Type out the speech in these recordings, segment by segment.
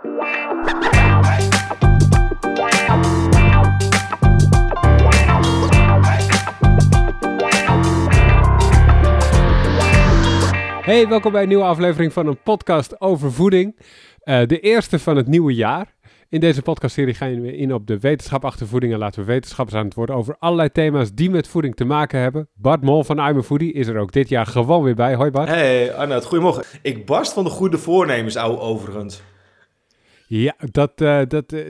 Hey, welkom bij een nieuwe aflevering van een podcast over voeding. Uh, de eerste van het nieuwe jaar. In deze podcastserie gaan we in op de wetenschap achter voeding en laten we wetenschappers aan het woord over allerlei thema's die met voeding te maken hebben. Bart Mol van I'm Foodie is er ook dit jaar gewoon weer bij. Hoi Bart. Hey Arnoud, goedemorgen. Ik barst van de goede voornemens, ouwe overigens. Ja, dat, uh, dat, uh,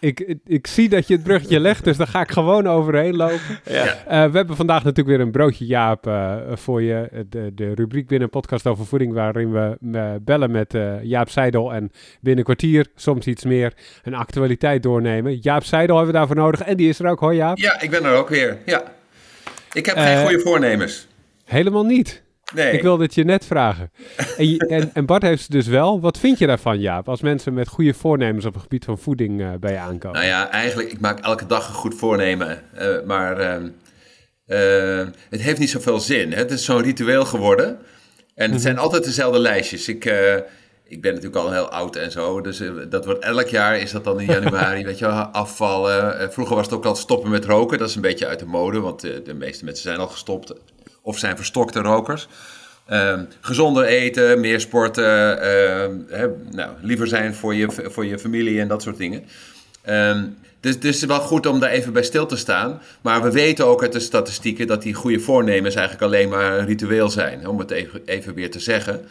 ik, ik, ik, zie dat je het bruggetje legt, dus daar ga ik gewoon overheen lopen. Ja. Uh, we hebben vandaag natuurlijk weer een broodje Jaap voor je. De, de rubriek binnen een podcast over voeding, waarin we bellen met Jaap Seidel en binnen een kwartier, soms iets meer, een actualiteit doornemen. Jaap Seidel hebben we daarvoor nodig en die is er ook. Hoi Jaap. Ja, ik ben er ook weer. Ja. Ik heb geen goede voornemens. Helemaal niet. Nee. Ik wilde het je net vragen. En, en, en, Bart heeft ze dus wel. Wat vind je daarvan, Jaap, als mensen met goede voornemens op het gebied van voeding uh, bij je aankomen? Nou ja, eigenlijk, ik maak elke dag een goed voornemen. Uh, maar uh, het heeft niet zoveel zin. Hè? Het is zo'n ritueel geworden. En het mm -hmm. zijn altijd dezelfde lijstjes. Ik, ik ben natuurlijk al heel oud en zo. Dus dat wordt elk jaar is dat dan in januari, weet je afvallen. vroeger was het ook al stoppen met roken. Dat is een beetje uit de mode, want de meeste mensen zijn al gestopt of zijn verstokte rokers. Uh, gezonder eten, meer sporten, uh, nou, liever zijn voor je, voor je familie en dat soort dingen. Uh, dus, dus het is wel goed om daar even bij stil te staan. Maar we weten ook uit de statistieken dat die goede voornemens eigenlijk alleen maar ritueel zijn. Om het even, weer te zeggen.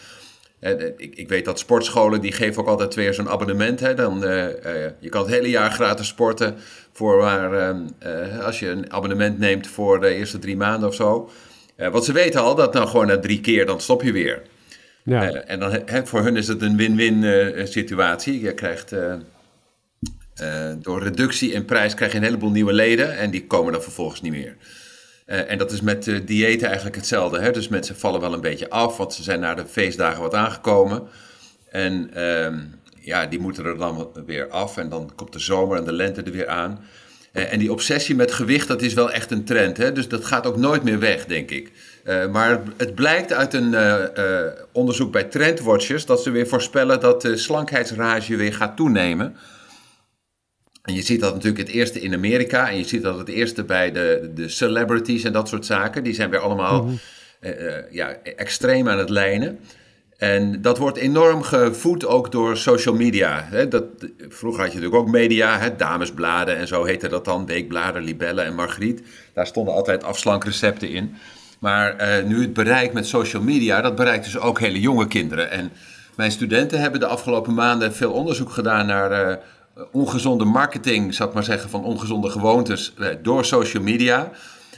Ik, ik, weet dat sportscholen die geven ook altijd weer zo'n abonnement. Hè. Dan, uh, je kan het hele jaar gratis sporten. Voor waar, ehm, als je een abonnement neemt voor de eerste drie maanden of zo. Uh, want ze weten al dat nou gewoon na drie keer, dan stop je weer. Ja. Uh, en dan, he, voor hun is het een win-win uh, situatie. Je krijgt door reductie in prijs krijg je een heleboel nieuwe leden en die komen dan vervolgens niet meer. en dat is met uh, diëten eigenlijk hetzelfde. Hè? Dus mensen vallen wel een beetje af, want ze zijn na de feestdagen wat aangekomen. En ehm, ja, die moeten er dan weer af en dan komt de zomer en de lente er weer aan. Uh, en die obsessie met gewicht, dat is wel echt een trend. Hè? Dus dat gaat ook nooit meer weg, denk ik. Uh, maar het blijkt uit een uh, onderzoek bij Trendwatchers dat ze weer voorspellen dat de slankheidsrage weer gaat toenemen. En je ziet dat natuurlijk het eerste in Amerika en je ziet dat het eerste bij de, de celebrities en dat soort zaken. Die zijn weer allemaal mm -hmm. ja, extreem aan het lijnen. En dat wordt enorm gevoed ook door social media. Dat, vroeger had je natuurlijk ook media, hè, damesbladen en zo heette dat dan. Weekbladen, Libelle en Margriet. Daar stonden altijd afslankrecepten in. Maar uh, nu het bereik met social media, dat bereikt dus ook hele jonge kinderen. En mijn studenten hebben de afgelopen maanden veel onderzoek gedaan naar uh, ongezonde marketing, zou ik maar zeggen, van ongezonde gewoontes uh, door social media.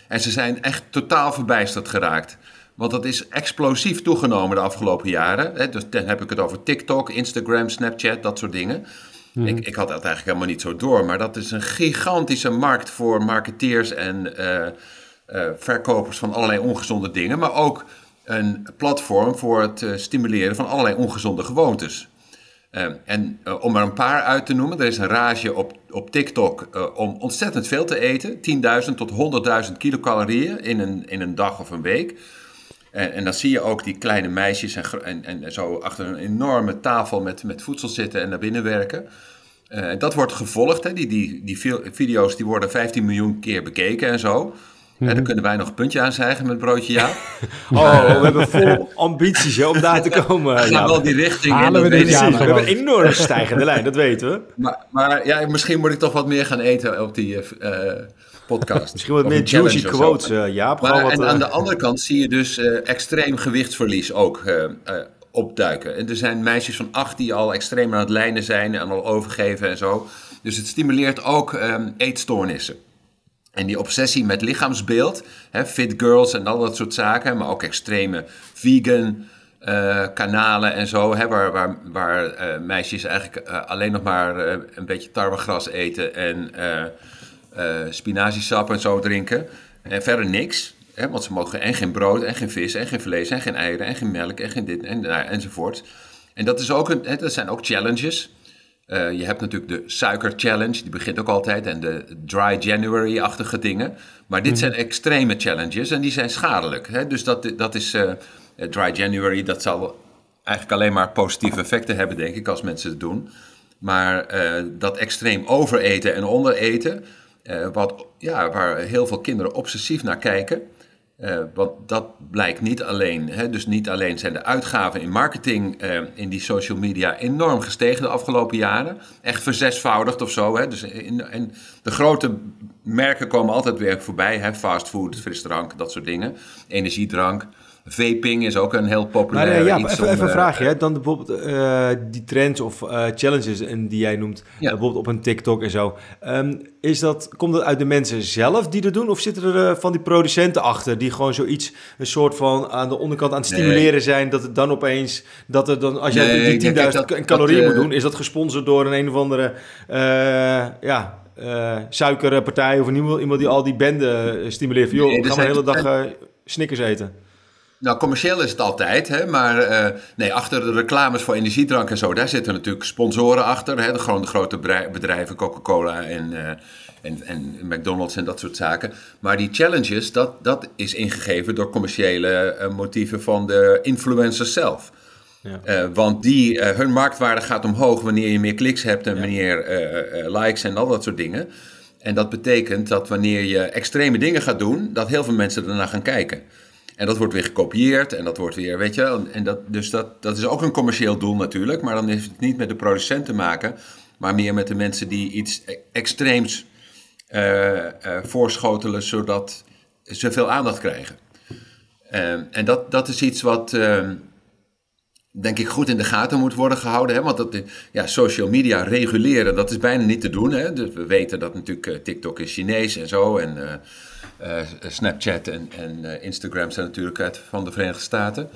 En ze zijn echt totaal verbijsterd geraakt. Want dat is explosief toegenomen de afgelopen jaren. Dus dan heb ik het over TikTok, Instagram, Snapchat, dat soort dingen. Mhm. Ik, ik, had dat eigenlijk helemaal niet zo door. Maar dat is een gigantische markt voor marketeers en uh, uh, verkopers van allerlei ongezonde dingen. Maar ook een platform voor het uh, stimuleren van allerlei ongezonde gewoontes. en om er een paar uit te noemen, er is een rage op, op TikTok om ontzettend veel te eten. 10.000 tot 100.000 kilocalorieën in een, in een dag of een week. En, en, dan zie je ook die kleine meisjes en, en, en, zo achter een enorme tafel met, met voedsel zitten en naar binnen werken. Uh, dat wordt gevolgd. Hè. Die, die, die video's die worden 15 miljoen keer bekeken en zo. En dan kunnen wij nog een puntje aanzeigen met broodje ja. oh, we hebben vol ambities om daar te komen. We gaan ja. wel die richting Halen in. We, we hebben een enorm stijgende lijn, dat weten we. Maar, maar ja, misschien moet ik toch wat meer gaan eten op die... Uh, podcast. Misschien wat meer juicy quotes, uh, Jaap. Maar, wat, en aan de andere kant zie je dus uh, extreem gewichtsverlies ook opduiken. En er zijn meisjes van acht die al extreem aan het lijnen zijn en al overgeven en zo. Dus het stimuleert ook um, eetstoornissen. En die obsessie met lichaamsbeeld, hè, fit girls en al dat soort zaken, maar ook extreme vegan kanalen en zo, hè, waar, waar, waar meisjes eigenlijk alleen nog maar een beetje tarwegras eten en uh, spinaziesap en zo drinken. En verder niks. Hè, want ze mogen en geen brood, en geen vis, en geen vlees, en geen eieren, en geen melk, en geen dit, en, nou, enzovoort. En dat, is ook een, hè, dat zijn ook challenges. Uh, je hebt natuurlijk de suiker challenge, die begint ook altijd, en de dry January-achtige dingen. Maar dit mm. zijn extreme challenges en die zijn schadelijk. Hè? Dus dat, dat is uh, dry January, dat zal eigenlijk alleen maar positieve effecten hebben, denk ik, als mensen het doen. Maar dat extreem overeten en ondereten, wat, ja, waar heel veel kinderen obsessief naar kijken, uh, want dat blijkt niet alleen. Hè, dus niet alleen zijn de uitgaven in marketing uh, in die social media enorm gestegen de afgelopen jaren. Echt verzesvoudigd of zo. Hè. Dus in, en de grote merken komen altijd weer voorbij. Hè, fastfood, frisdrank, dat soort dingen. Energiedrank. Vaping is ook een heel populair maar, uh, ja, iets. Even, even een vraagje. Dan bijvoorbeeld uh, die trends of uh, challenges die jij noemt, ja. bijvoorbeeld op een TikTok en zo. Um, is dat, komt dat uit de mensen zelf die dat doen? Of zitten er van die producenten achter die gewoon zoiets, een soort van aan de onderkant aan het stimuleren nee. zijn, dat het dan opeens, dat er dan, als je nee, die 10.000 calorieën moet doen, is dat gesponsord door een een of andere, ja, uh, suikerpartij of iemand, iemand die al die benden stimuleert. Van, joh, nee, gaan we de hele dag uh, snickers eten. Nou, commercieel is het altijd, hè, maar uh, nee, achter de reclames voor energiedrank en zo, daar zitten natuurlijk sponsoren achter. Hè, de, gewoon de grote bedrijven, Coca-Cola en, uh, en, en McDonald's en dat soort zaken. Maar die challenges, dat, dat is ingegeven door commerciële uh, motieven van de influencers zelf. Ja. want die, hun marktwaarde gaat omhoog wanneer je meer kliks hebt en ja. wanneer likes en al dat soort dingen. En dat betekent dat wanneer je extreme dingen gaat doen, dat heel veel mensen ernaar gaan kijken. En dat wordt weer gekopieerd en dat wordt weer, weet je, en dat, dus dat, dat is ook een commercieel doel natuurlijk, maar dan heeft het niet met de producent te maken, maar meer met de mensen die iets e-, extreems voorschotelen, zodat ze veel aandacht krijgen. Uh, en dat, dat is iets wat, ehm, denk ik, goed in de gaten moet worden gehouden. Hè? Want dat, ja, social media reguleren, dat is bijna niet te doen. Hè? Dus we weten dat natuurlijk TikTok is Chinees en zo. En uh, Snapchat en, en Instagram zijn natuurlijk uit van de Verenigde Staten.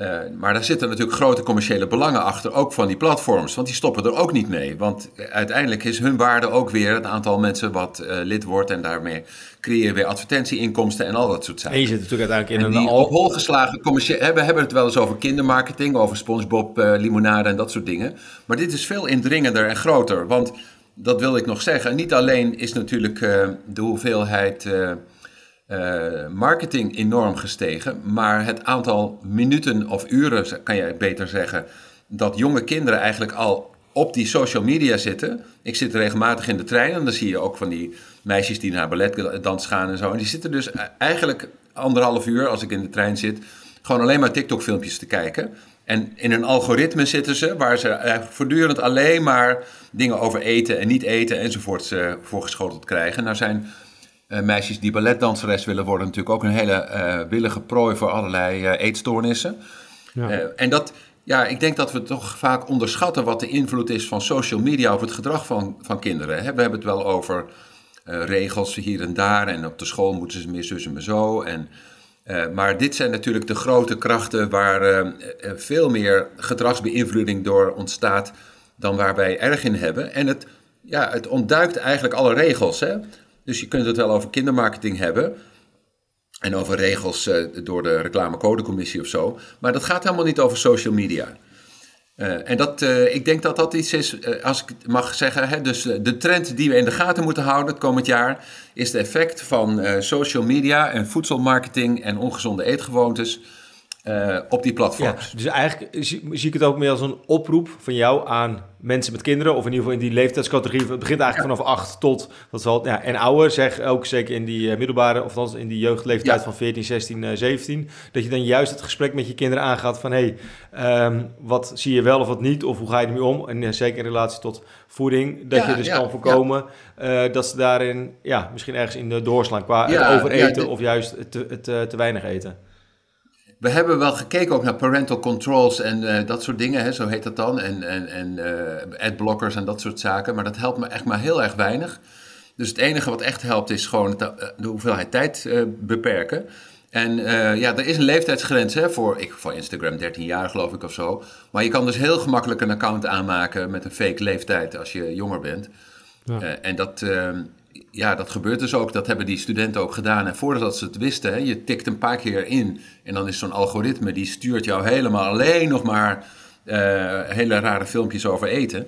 Uh, maar daar zitten natuurlijk grote commerciële belangen achter, ook van die platforms. Want die stoppen er ook niet mee. Want uiteindelijk is hun waarde ook weer het aantal mensen wat lid wordt. En daarmee creëer je weer advertentieinkomsten en al dat soort zaken. En je zit natuurlijk uiteindelijk in en een... al holgeslagen commerciële... We hebben het wel eens over kindermarketing, over SpongeBob, limonade en dat soort dingen. Maar dit is veel indringender en groter. Want dat wil ik nog zeggen. Niet alleen is natuurlijk de hoeveelheid uh, marketing enorm gestegen, maar het aantal minuten of uren, kan je beter zeggen, dat jonge kinderen eigenlijk al op die social media zitten. Ik zit regelmatig in de trein en dan zie je ook van die meisjes die naar balletdans gaan en zo. En die zitten dus eigenlijk anderhalf uur, als ik in de trein zit, gewoon alleen maar TikTok-filmpjes te kijken. En in een algoritme zitten ze, waar ze voortdurend alleen maar dingen over eten en niet eten enzovoort uh, voorgeschoteld krijgen. Nou zijn meisjes die balletdanseres willen worden, natuurlijk ook een hele uh, willige prooi voor allerlei uh, eetstoornissen. Ja. en dat, ja, ik denk dat we toch vaak onderschatten wat de invloed is van social media op het gedrag van, van kinderen. We hebben het wel over regels hier en daar en op de school moeten ze meer zus en zo. En, maar dit zijn natuurlijk de grote krachten waar veel meer gedragsbeïnvloeding door ontstaat dan waar wij erg in hebben. En het, ja, het ontduikt eigenlijk alle regels. Hè? Dus je kunt het wel over kindermarketing hebben. En over regels uh, door de reclamecodecommissie of zo. Maar dat gaat helemaal niet over social media. Uh, en dat, uh, ik denk dat dat iets is, als ik mag zeggen, hè, dus de trend die we in de gaten moeten houden het komend jaar, is het effect van social media en voedselmarketing en ongezonde eetgewoontes uh, op die platforms. Ja, dus eigenlijk zie, zie, ik het ook meer als een oproep van jou aan mensen met kinderen, of in ieder geval in die leeftijdscategorie. Het begint eigenlijk vanaf 8 tot, wat zal ja, en ouder, zeg ook zeker in die uh, middelbare, of althans in die jeugdleeftijd ja. van 14, 16, uh, 17. Dat je dan juist het gesprek met je kinderen aangaat van, hé, hey, um, wat zie je wel of wat niet, of hoe ga je ermee om? En uh, zeker in relatie tot voeding, dat je dus kan voorkomen dat ze daarin, ja, misschien ergens in de doorslaan qua het overeten of juist te, het, te weinig eten. We hebben wel gekeken ook naar parental controls en uh, dat soort dingen, hè, zo heet dat dan. En, en, en uh, adblockers en dat soort zaken. Maar dat helpt me echt maar heel erg weinig. Dus het enige wat echt helpt is gewoon de, de hoeveelheid tijd uh, beperken. En ja, er is een leeftijdsgrens hè, voor, ik, voor Instagram, 13 jaar geloof ik of zo. Maar je kan dus heel gemakkelijk een account aanmaken met een fake leeftijd als je jonger bent. Ja. en dat, ehm, ja, dat gebeurt dus ook. Dat hebben die studenten ook gedaan. En voordat ze het wisten, hè, je tikt een paar keer in. En dan is zo'n algoritme die stuurt jou helemaal alleen nog maar uh, hele rare filmpjes over eten.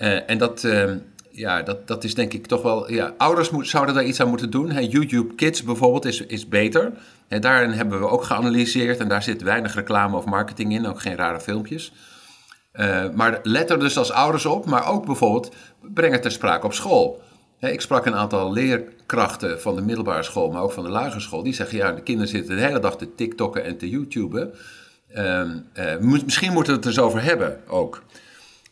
Uh, en dat, uh, ja, dat, dat is denk ik toch wel. Ja, ouders moet, zouden daar iets aan moeten doen. YouTube Kids bijvoorbeeld is, is beter. Daarin hebben we ook geanalyseerd. En daar zit weinig reclame of marketing in, ook geen rare filmpjes. maar let er dus als ouders op, maar ook bijvoorbeeld breng het ter sprake op school. Ik sprak een aantal leerkrachten van de middelbare school, maar ook van de lagere school. Die zeggen, ja, de kinderen zitten de hele dag te TikTokken en te YouTuben. Ehm, misschien moeten we het er eens over hebben ook.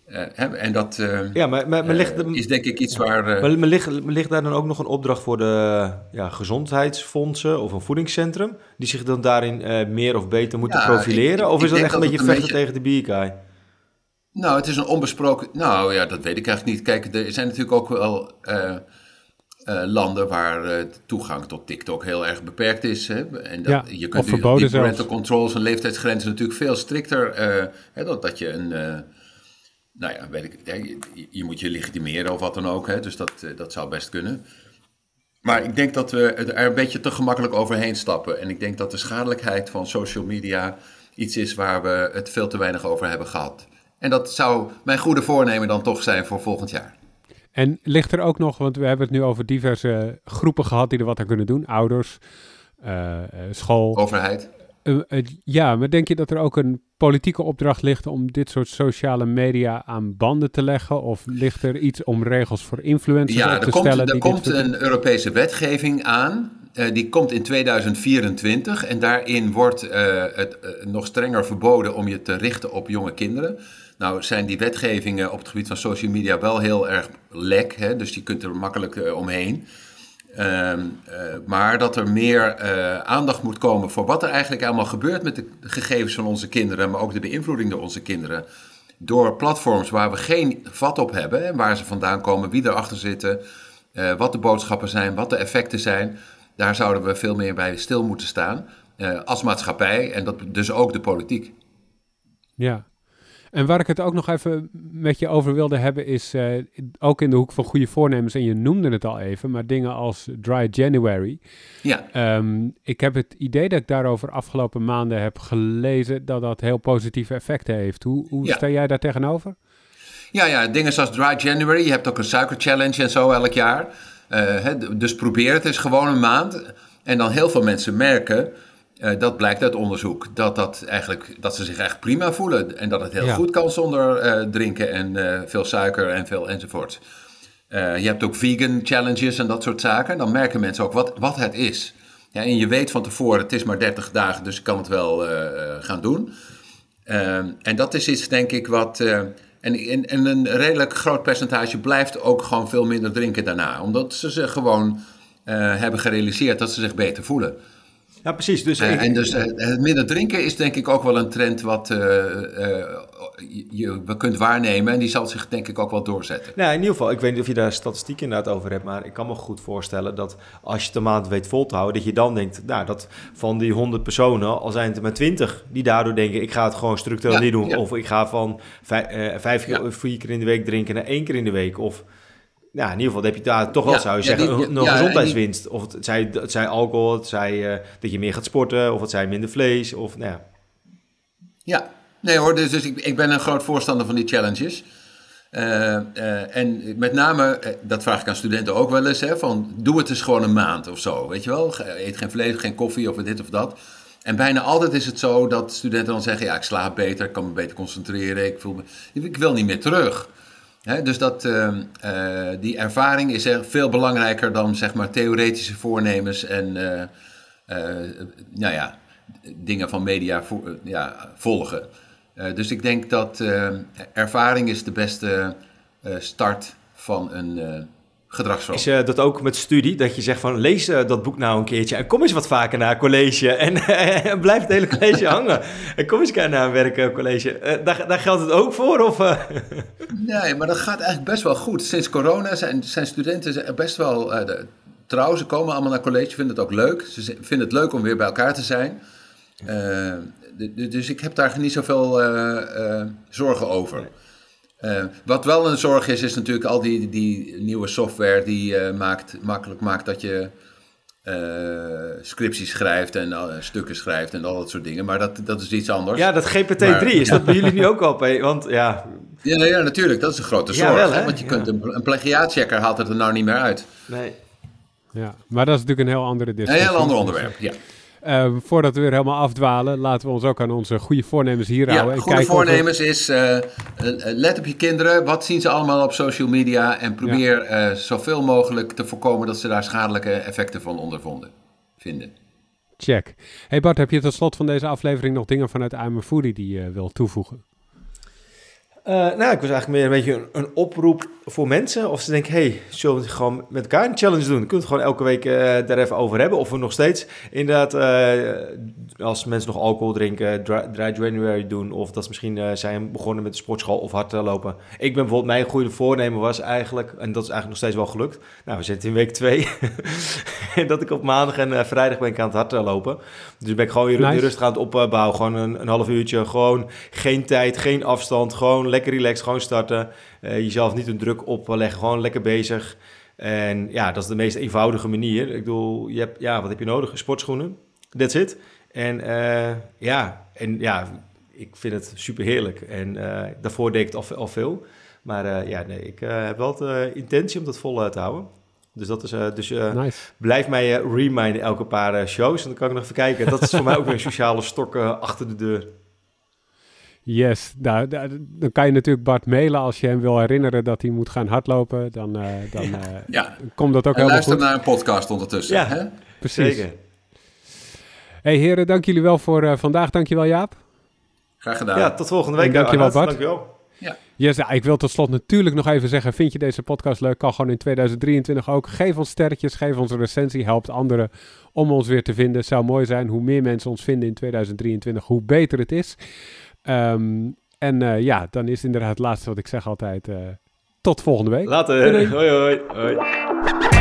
Uh, en dat uh, ja, maar, maar, maar ligt, is denk ik iets waar... Maar, maar, ligt, ligt daar dan ook nog een opdracht voor de ja, gezondheidsfondsen of een voedingscentrum... die zich dan daarin meer of beter moeten ja, profileren? Ik, ik, of is dat echt een beetje vechten beetje... tegen de bierkaai? Nou, het is een onbesproken... Nou ja, dat weet ik eigenlijk niet. Kijk, er zijn natuurlijk ook wel landen waar de toegang tot TikTok heel erg beperkt is. Hè? En dat, ja, je kunt verboden die parental controls en leeftijdsgrenzen natuurlijk veel strikter... Hè, dat, dat je een nou ja, weet ik, je, je, moet je legitimeren of wat dan ook, hè, dus dat, eh, dat zou best kunnen. Maar ik denk dat we er een beetje te gemakkelijk overheen stappen. En ik denk dat de schadelijkheid van social media iets is waar we het veel te weinig over hebben gehad. En dat zou mijn goede voornemen dan toch zijn voor volgend jaar. En ligt er ook nog, want we hebben het nu over diverse groepen gehad die er wat aan kunnen doen. Ouders, uh, school. Overheid. ja, maar denk je dat er ook een politieke opdracht ligt om dit soort sociale media aan banden te leggen? Of ligt er iets om regels voor influencers ja, te komt, stellen? Er komt een Europese wetgeving aan. Uh, die komt in 2024 en daarin wordt het nog strenger verboden om je te richten op jonge kinderen. Nou zijn die wetgevingen op het gebied van social media wel heel erg lek, hè, dus je kunt er makkelijk omheen. Ehm, eh, maar dat er meer uh, aandacht moet komen voor wat er eigenlijk allemaal gebeurt met de gegevens van onze kinderen, maar ook de beïnvloeding door onze kinderen. Door platforms waar we geen vat op hebben en waar ze vandaan komen, wie erachter zitten, wat de boodschappen zijn, wat de effecten zijn. Daar zouden we veel meer bij stil moeten staan als maatschappij en dat dus ook de politiek. Ja, en waar ik het ook nog even met je over wilde hebben, is uh, ook in de hoek van goede voornemens, en je noemde het al even, maar dingen als Dry January. Ja. Um, ik heb het idee dat ik daarover afgelopen maanden heb gelezen dat dat heel positieve effecten heeft. Hoe, hoe sta jij daar tegenover? Ja, ja, dingen zoals Dry January, je hebt ook een suikerchallenge en zo elk jaar. Uh, dus probeer het eens gewoon een maand. En dan heel veel mensen merken uh, dat blijkt uit onderzoek. Dat, dat, eigenlijk, dat ze zich echt prima voelen. En dat het heel goed kan zonder uh, drinken en uh, veel suiker en veel enzovoort. je hebt ook vegan challenges en dat soort zaken. Dan merken mensen ook wat, wat het is. Ja, en je weet van tevoren, het is maar 30 dagen, dus ik kan het wel gaan doen. en dat is iets, denk ik, wat. En, en, en, een redelijk groot percentage blijft ook gewoon veel minder drinken daarna. Omdat ze zich gewoon hebben gerealiseerd dat ze zich beter voelen. Ja, precies. Dus uh, en dus uh, het minder drinken is denk ik ook wel een trend wat uh, je, we kunt waarnemen. En die zal zich denk ik ook wel doorzetten. Nou, in ieder geval, ik weet niet of je daar statistiek inderdaad over hebt. Maar ik kan me goed voorstellen dat als je een maand weet vol te houden. Dat je dan denkt, nou, dat van die 100 personen, al zijn het er maar 20. Die daardoor denken, ik ga het gewoon structureel niet doen. Of ik ga van vijf, vijf keer, vier keer in de week drinken naar één keer in de week. Of ja, in ieder geval heb je daar toch wel, zou je zeggen, een, een gezondheidswinst. Of het zij, het zij alcohol, het zij uh, dat je meer gaat sporten, of het zij minder vlees, of nou ja. Ja, nee hoor, dus, dus ik, ik ben een groot voorstander van die challenges. Uh, uh, en met name, dat vraag ik aan studenten ook wel eens, hè, van doe het eens gewoon een maand of zo, weet je wel. Eet geen vlees, geen koffie of dit of dat. En bijna altijd is het zo dat studenten dan zeggen, ja, ik slaap beter, ik kan me beter concentreren, ik, voel me, ik wil niet meer terug dus dat, uh, uh, die ervaring is veel belangrijker dan zeg maar, theoretische voornemens en uh, nou ja, dingen van media ja, volgen. dus ik denk dat ervaring is de beste start van een is uh, dat ook met studie? Dat je zegt van lees uh, dat boek nou een keertje en kom eens wat vaker naar college en, en blijf het hele college hangen. En kom eens naar een werkcollege. Uh, daar, daar geldt het ook voor? Of, Nee, maar dat gaat eigenlijk best wel goed. Sinds corona zijn, zijn studenten best wel de, trouw. Ze komen allemaal naar college, vinden het ook leuk. Ze vinden het leuk om weer bij elkaar te zijn. dus ik heb daar niet zoveel zorgen over. Uh, wat wel een zorg is, is natuurlijk al die, die nieuwe software die uh, maakt, makkelijk maakt dat je uh, scripties schrijft en stukken schrijft en al dat soort dingen. Maar dat, dat is iets anders. Ja, dat GPT-3, is dat bij jullie nu ook al? Want ja... Ja, ja, natuurlijk. Dat is een grote zorg. Ja, wel, want je kunt een, een plagiaatchecker haalt het er nou niet meer uit. Nee. Ja, maar dat is natuurlijk een heel andere discussie. Een heel ander onderwerp, ja. Ehm, voordat we weer helemaal afdwalen, laten we ons ook aan onze goede voornemens hier ja, houden. En goede voornemens is, uh, let op je kinderen. Wat zien ze allemaal op social media? En probeer ja. zoveel mogelijk te voorkomen dat ze daar schadelijke effecten van ondervonden vinden. Check. Hey Bart, heb je tot slot van deze aflevering nog dingen vanuit I'm Foodie die je wil toevoegen? Uh, nou, ik was eigenlijk meer een beetje een, een, oproep voor mensen. Of ze denken, hey, zullen we gewoon met elkaar een challenge doen? Kunnen we het gewoon elke week uh, daar even over hebben. Of we nog steeds inderdaad, uh, als mensen nog alcohol drinken, dry, dry January doen. Of dat ze misschien zijn begonnen met de sportschool of hardlopen. Ik ben bijvoorbeeld, mijn goede voornemen was eigenlijk, en dat is eigenlijk nog steeds wel gelukt. Nou, we zitten in week twee. dat ik op maandag en vrijdag ben ik aan het hardlopen. Dus ben ik gewoon weer nice. rustig aan het opbouwen. Gewoon een, een half uurtje, gewoon geen tijd, geen afstand, gewoon lekker relaxed, gewoon starten. Uh, jezelf niet een druk opleggen, gewoon lekker bezig. En ja, dat is de meest eenvoudige manier. Ik bedoel, je hebt, ja, wat heb je nodig? Sportschoenen, that's it. En uh, ja, en ja, ik vind het super heerlijk. En uh, daarvoor deed ik het al, al veel. Maar ja, nee, ik heb wel de intentie om dat vol te houden. Dus dat is dus nice. blijf mij reminden elke paar shows. En dan kan ik nog even kijken. Dat is voor mij ook weer een sociale stok achter de deur. Yes, nou, dan kan je natuurlijk Bart mailen als je hem wil herinneren dat hij moet gaan hardlopen. Dan, uh, dan uh, ja. komt dat ook en helemaal luister naar een podcast ondertussen. Ja, hè? precies. Zeker. Hey heren, dank jullie wel voor uh, vandaag. Dankjewel Jaap. Graag gedaan. Ja, tot volgende week. dankjewel Bart. Dankjewel. Ja. Yes, ja, ik wil tot slot natuurlijk nog even zeggen, vind je deze podcast leuk? Kan gewoon in 2023 ook. Geef ons sterretjes, geef ons een recensie, helpt anderen om ons weer te vinden. Zou mooi zijn, hoe meer mensen ons vinden in 2023, hoe beter het is. Um, en uh, ja, dan is inderdaad het laatste wat ik zeg altijd. Uh, tot volgende week. Later. Hoi, hoi. hoi.